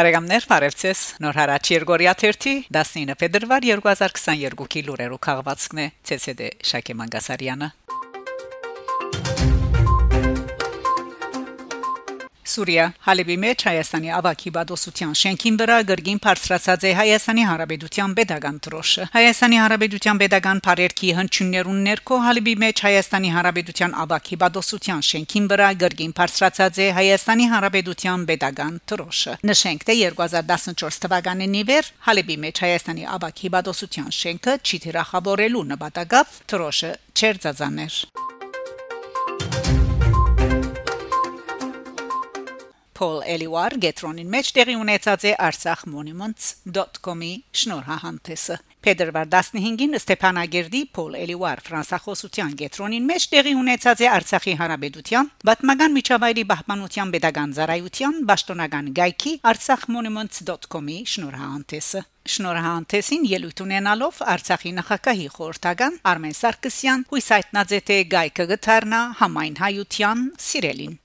Բարեկամներ, բարևձեզ։ Նոր հարաճ Երգորիա 1-ի 19 փետրվար 2022-ի լուրերով քաղվածքն է ՑՍԴ Շակե Մանգասարյանը։ Սուրիա Հալեբի մեջ Հայաստանի ավակի բադոսության շենքին վրա գրգին բարձրացած է Հայաստանի Հանրապետության pedagogan դրոշը Հայաստանի Հանրապետության pedagogan Փարերքի հնչյուններուն ներքո Հալեբի մեջ Հայաստանի Հանրապետության ավակի բադոսության շենքին վրա գրգին բարձրացած է Հայաստանի Հանրապետության pedagogan դրոշը նշենք թե 2014 թվականին իվեր Հալեբի մեջ Հայաստանի ավակի բադոսության շենքը չի թիրախավորելու նպատակով դրոշը չեր Paul Eliwar Getronin մեջ տեղի ունեցած է artsakh.monuments.com-ի շնորհահանդեսը Փետրվար 15-ին Ստեփանագերդի Paul Eliwar ֆրանսախոսության Getronin մեջ տեղի ունեցած է Արցախի հանրապետության Բաթմագան միջավայրի պահպանության pedagogan ծառայության Պաշտոնական գայքի artsakh.monuments.com-ի շնորհահանդեսը Շնորհանդեսին ելույթ ունենալով Արցախի նախագահի խորհրդական Արմեն Սարգսյան հույս հայտնած է թե գայքը գթարնա համայն հայության սիրելին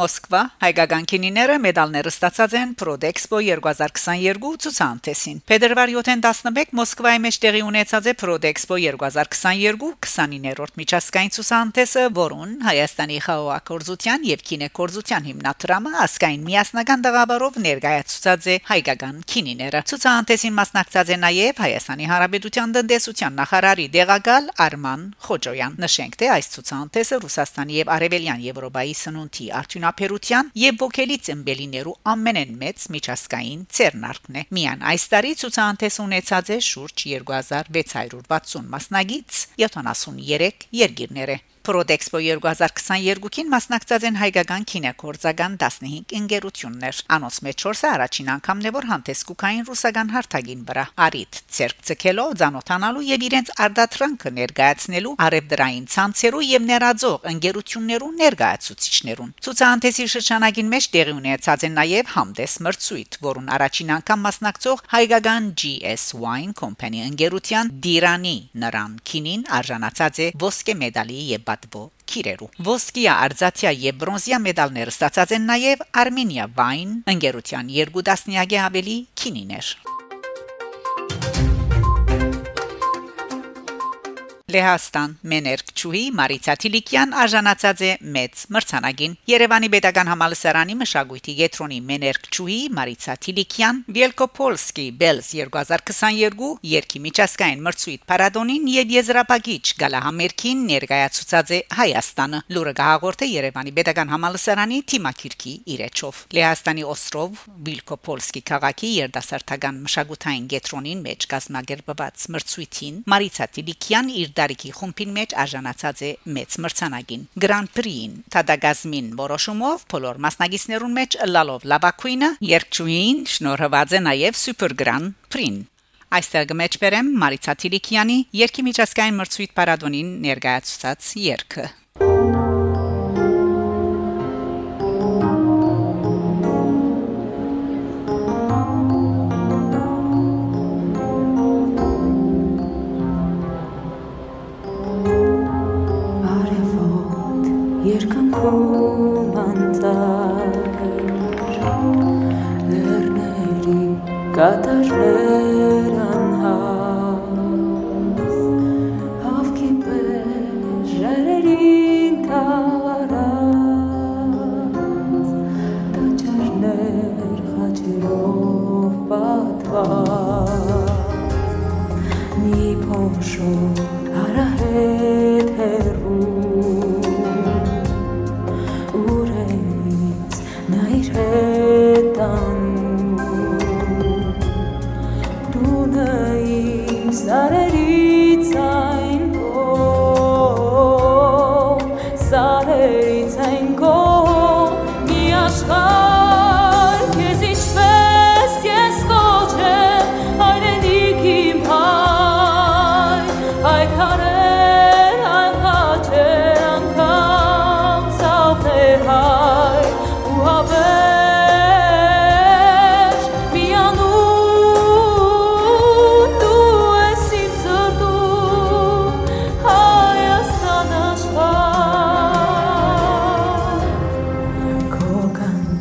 Մոսկվա հայկական քինիները մեդալները ստացած են Prodexpo 2022 ցուցանտեսին։ Փետրվար 7-ին 11 Մոսկվայի մեջ տեղի ունեցած է Prodexpo 2022 29-րդ միջազգային ցուցանտեսը, որուն Հայաստանի խաղաղակորզության եւ քինեկորզության հիմնադրամը ասկային միասնական դաղաբարով ներկայացուցած է հայկական քինիները։ Ցուցանտեսին մասնակցած է նաեւ Հայաստանի Հանրապետության տնտեսության նախարարի դեղակալ Արման Խոջոյան։ Նշենք, թե այս ցուցանտեսը Ռուսաստանի եւ Արևելյան Եվրոպայի սնունդի արդյունք արդյունաբերության եւ ոգելի ծմբելիներու ամենեն մեծ միջազգային ցերնարկն է։ Միան այս տարի ցուցանտես ունեցած է շուրջ 2660 մասնագից 73 երկիրներ։ Prodexpo 2022-ին մասնակցած են հայկական քինեկորցական 15 ընկերություններ։ Անոնց մեջ 4-ը առաջին անգամն է որ հանդես կուքային ռուսական հարթագին վրա։ Արիտ ցերկ ցկելով ցանոթանալու եւ իրենց արդատրանքը ներկայացնելու արևդրային ցանցերու եւ ներածող ընկերություններու ներկայացուցիչներուն։ Ցուցահանդեսի շրջանագին մեջ տեղի ունեցած են նաեւ համդես մրցույթ, որուն առաջին անգամ մասնակցող հայկական GS Wine Company ընկերության Դիրանի նրան քինին արժանացած է ոսկե մեդալի եւ պատվո քիրերու ոսկիա արծաթիա եւ բրոնզիա մեդալներ ստացած են նաեւ Armenia Wine ընկերության երկու դասնյակի ավելի քինիներ Լեհաստան Մեներկչուհի Մարիցա Թիլիկյան արժանացած է մեծ մրցանակին Երևանի Պետական Համալսարանի մշակույթի գետրոնի Մեներկչուհի Մարիցա Թիլիկյան Վիելկոպոլսկի Bells 2022 երկի միջազգային մրցույթ Պարադոնին եւ Եզրափակիչ գալահամերքին ներկայացուցած է Հայաստանը լուրը գահաղորդե Երևանի Պետական Համալսարանի թիմակիրքի իրեչով Լեհաստանի Օստրով Վիելկոպոլսկի քաղաքի երդասարտական մշակութային գետրոնին մեջ կազմակերպված մրցույթին Մարիցա Թիլիկյան իր դարիքի խումբին մեջ արժանացած է մեծ մրցանակին. Grand Prix-ին Թադագազմին որոշումով բոլոր մասնագետներուն մեջ լալով լավակույնը երկչույին շնորհված է նաև Super Grand Prix-ին Այստեղ գմեջբերեմ Մարիցա Թիլիկյանի երկի միջազգային մրցույթ պարադոնին ներկայացած երգը kumantar Lerneri katarnera zaderitzen go, ni askar.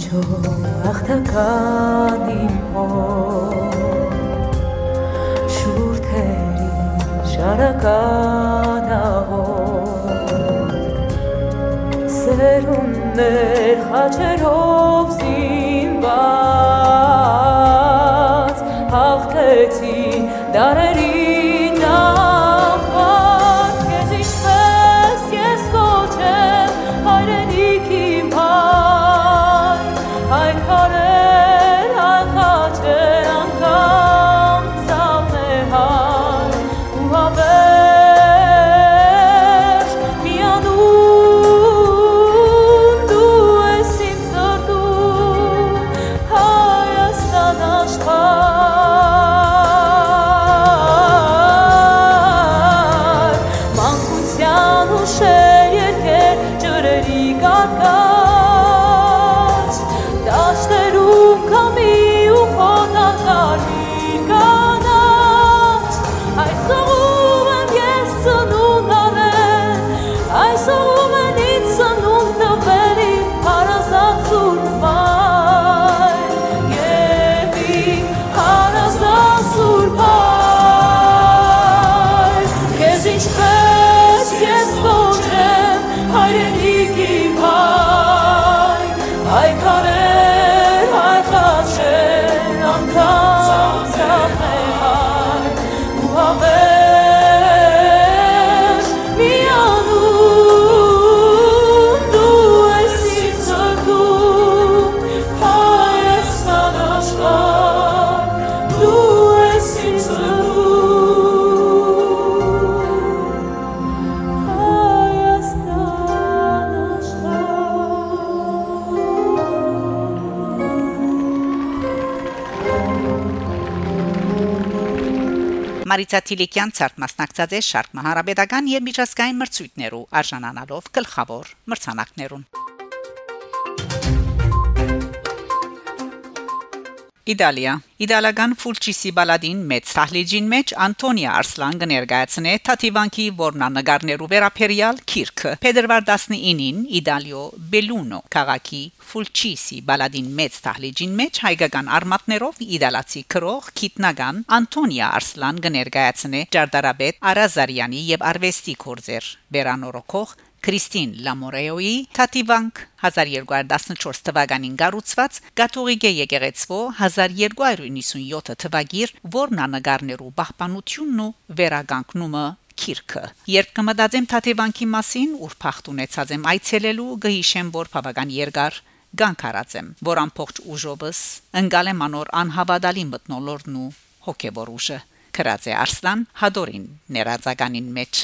Ջո ախտականի մոտ շուրթերի շարականահոտ սերուններ խաչերով զինված հաղթեցի դարերի Մարիցա Թիլիկյան ցարտ մասնակցած է շարք մահարաբեդական եւ միջազգային մրցույթներու արժանանալով գլխավոր մրցանակներուն Իտալիա. Իտալական Ֆուլչիսի բալադին մեծ սահլիջին մեջ Անտոնիա Արսլան կներկայացնե Թաթիվանքի որնանկարներու վերապերյալ քիրքը. Փետրվար 19-ին Իտալիո Բելունո քաղաքի Ֆուլչիսի բալադին մեծ սահլիջին մեջ հայկական արմատներով իտալացի քրող քիտնական Անտոնիա Արսլան կներկայացնե Ջարդարաբեդ Արազարյանի եւ Արվեստի կորձեր. Վերանորոգող Քրիստին Լամորեոյի Թաթիվանք 1214 թվականին գառուցված Կաթողիկե եկեղեցվո 1297 թվագիր որնանկարներու պահպանությունն ու վերագանքնումը քիրքը երբ կմտածեմ Թաթիվանքի մասին ուր փախտ ունեցած եմ այցելելու գհիշեմ որ բավական երկար գանքարած եմ որ ամբողջ ուժովս ընկալեմ անոր անհավատալի մտնոլորտն ու հոգեվոր ուժը քրած է արսլան հադորին ներածականին մեջ